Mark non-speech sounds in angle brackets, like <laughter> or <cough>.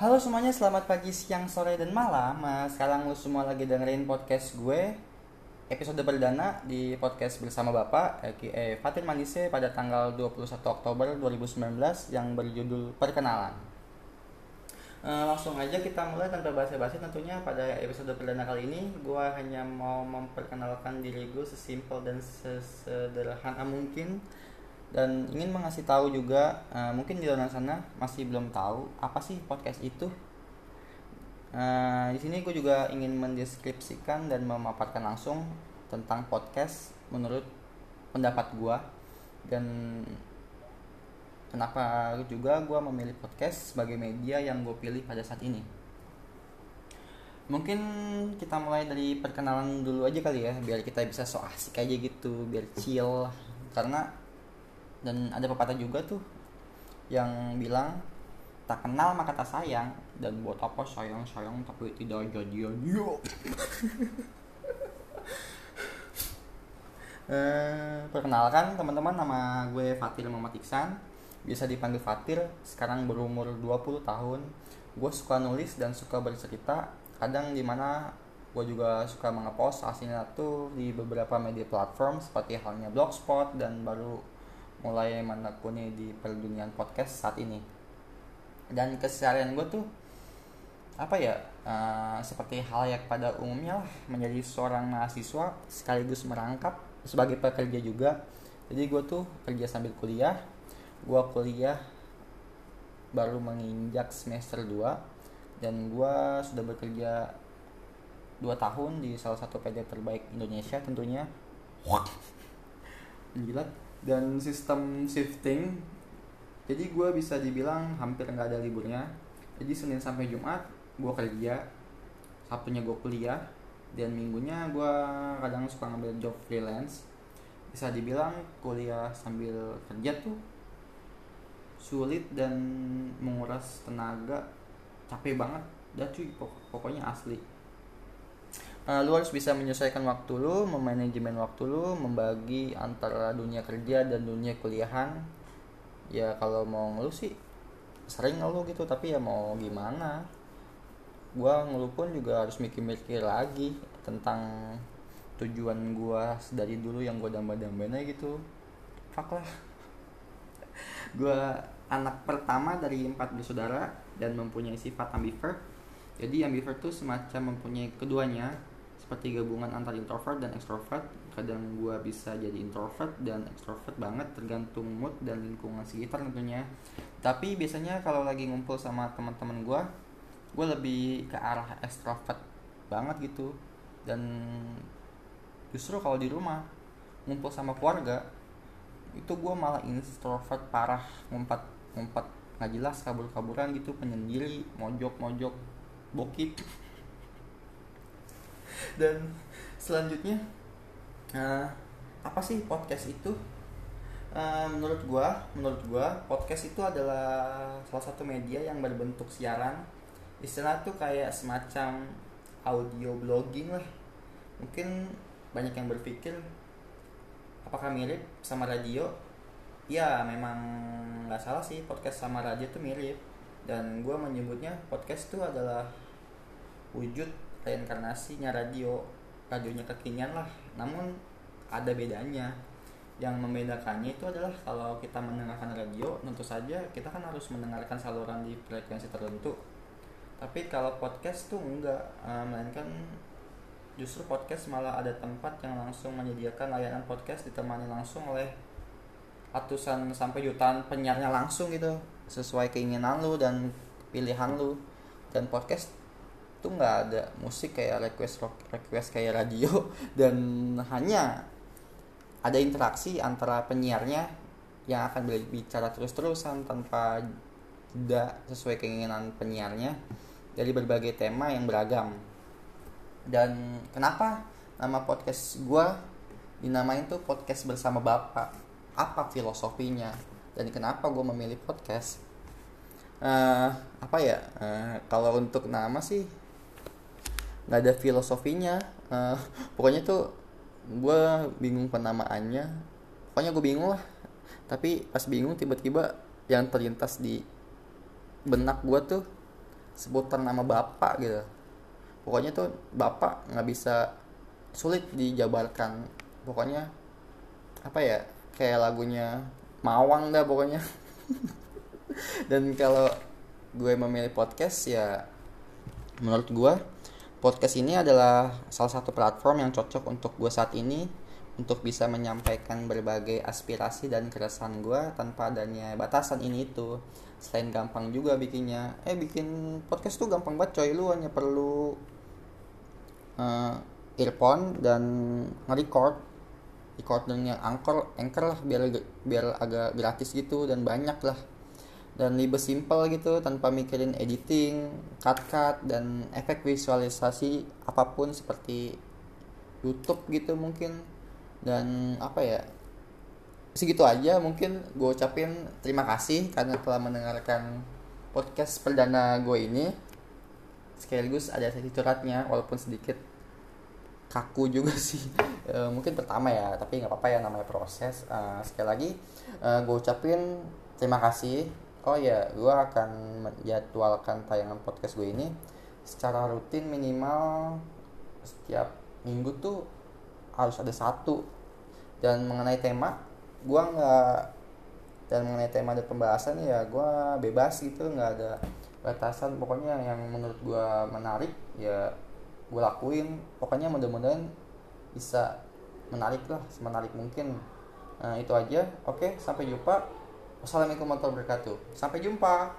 Halo semuanya, selamat pagi, siang, sore, dan malam. Nah, sekarang lu semua lagi dengerin podcast gue episode perdana di podcast bersama Bapak aka Fatin Manise pada tanggal 21 Oktober 2019 yang berjudul Perkenalan. Eh, langsung aja kita mulai tanpa basa-basi tentunya pada episode perdana kali ini gue hanya mau memperkenalkan diri gue sesimpel dan sesederhana mungkin dan ingin mengasih tahu juga uh, mungkin di luar sana masih belum tahu apa sih podcast itu. Uh, di sini gue juga ingin mendeskripsikan dan memaparkan langsung tentang podcast menurut pendapat gue dan kenapa juga gue memilih podcast sebagai media yang gue pilih pada saat ini. Mungkin kita mulai dari perkenalan dulu aja kali ya biar kita bisa so asik aja gitu biar chill karena dan ada pepatah juga tuh yang bilang tak kenal maka tak sayang. Dan buat apa sayang sayang tapi tidak jadian. Yo. <laughs> Eh, perkenalkan teman-teman nama gue Fatir Muhammad Iksan. Bisa dipanggil Fatir sekarang berumur 20 tahun. Gue suka nulis dan suka bercerita. Kadang di mana gue juga suka mengepost. Hasilnya tuh di beberapa media platform seperti halnya blogspot dan baru mulai menekuni di perdunian podcast saat ini. Dan keseharian gue tuh apa ya uh, seperti hal yang pada umumnya lah menjadi seorang mahasiswa sekaligus merangkap sebagai pekerja juga. Jadi gue tuh kerja sambil kuliah. Gue kuliah baru menginjak semester 2 dan gue sudah bekerja 2 tahun di salah satu PD terbaik Indonesia tentunya. Gila dan sistem shifting jadi gue bisa dibilang hampir nggak ada liburnya. Jadi Senin sampai Jumat gue kerja Sabtunya gue kuliah dan minggunya gue kadang suka ngambil job freelance. Bisa dibilang kuliah sambil kerja tuh sulit dan menguras tenaga capek banget. Dah cuy pokoknya asli uh, lu harus bisa menyesuaikan waktu lu memanajemen waktu lu membagi antara dunia kerja dan dunia kuliahan. Ya kalau mau ngeluh sih sering ngeluh gitu tapi ya mau gimana? Gua ngeluh pun juga harus mikir-mikir lagi tentang tujuan gua dari dulu yang gua damba-dambain aja gitu. Fuck lah. <laughs> Gua anak pertama dari empat bersaudara dan mempunyai sifat ambivert jadi ambivert tuh semacam mempunyai keduanya seperti gabungan antara introvert dan extrovert. Kadang gue bisa jadi introvert dan extrovert banget tergantung mood dan lingkungan sekitar tentunya. Tapi biasanya kalau lagi ngumpul sama teman-teman gue gue lebih ke arah extrovert banget gitu. Dan justru kalau di rumah ngumpul sama keluarga itu gue malah introvert parah ngumpat ngumpat nggak jelas kabur-kaburan gitu penyendiri mojok-mojok bokip. Dan selanjutnya uh, apa sih podcast itu? Uh, menurut gua menurut gua podcast itu adalah salah satu media yang berbentuk siaran. Istilah tuh kayak semacam audio blogging lah. Mungkin banyak yang berpikir apakah mirip sama radio? Ya memang nggak salah sih podcast sama radio tuh mirip dan gue menyebutnya podcast itu adalah wujud reinkarnasinya radio. Radionya kekinian lah. Namun ada bedanya. Yang membedakannya itu adalah kalau kita mendengarkan radio tentu saja kita kan harus mendengarkan saluran di frekuensi tertentu. Tapi kalau podcast tuh enggak uh, melainkan justru podcast malah ada tempat yang langsung menyediakan layanan podcast ditemani langsung oleh ratusan sampai jutaan penyiarnya langsung gitu sesuai keinginan lu dan pilihan lu. Dan podcast tuh nggak ada musik kayak request rock request kayak radio. <laughs> Dan hanya ada interaksi antara penyiarnya yang akan berbicara terus-terusan tanpa tidak sesuai keinginan penyiarnya dari berbagai tema yang beragam. Dan kenapa nama podcast gue dinamain tuh podcast bersama bapak? Apa filosofinya dan kenapa gue memilih podcast? Uh, apa ya? Uh, kalau untuk nama sih nggak ada filosofinya. Uh, pokoknya tuh gue bingung penamaannya. Pokoknya gue bingung lah. Tapi pas bingung tiba-tiba yang terlintas di benak gue tuh sebutan nama bapak gitu. Pokoknya tuh bapak nggak bisa sulit dijabarkan. Pokoknya apa ya kayak lagunya Mawang dah pokoknya. Dan kalau gue memilih podcast ya menurut gue podcast ini adalah salah satu platform yang cocok untuk gue saat ini untuk bisa menyampaikan berbagai aspirasi dan keresahan gue tanpa adanya batasan ini itu. Selain gampang juga bikinnya. Eh bikin podcast tuh gampang banget coy. Lu hanya perlu uh, earphone dan nge-record record dengan yang anchor anchor lah biar biar agak gratis gitu dan banyak lah. Dan lebih simple gitu tanpa mikirin editing, cut-cut dan efek visualisasi apa pun seperti YouTube gitu mungkin. Dan apa ya segitu aja mungkin gue ucapin terima kasih karena telah mendengarkan podcast perdana gue ini. Sekaligus ada sesi curhatnya walaupun sedikit kaku juga <laughs> sih. E, mungkin pertama ya tapi nggak apa-apa ya namanya proses. E, sekali lagi e, gue ucapin terima kasih. Oh ya gue akan menjadwalkan tayangan podcast gue ini secara rutin minimal setiap minggu tuh harus ada satu. Dan mengenai tema gue nggak dan mengenai tema dan pembahasan ya gue bebas gitu nggak ada batasan. Pokoknya yang menurut gue menarik ya gue lakuin. Pokoknya mudah-mudahan bisa menarik lah semenarik mungkin. Nah itu aja. Oke sampai jumpa. Wassalamualaikum warahmatullahi wabarakatuh. Sampai jumpa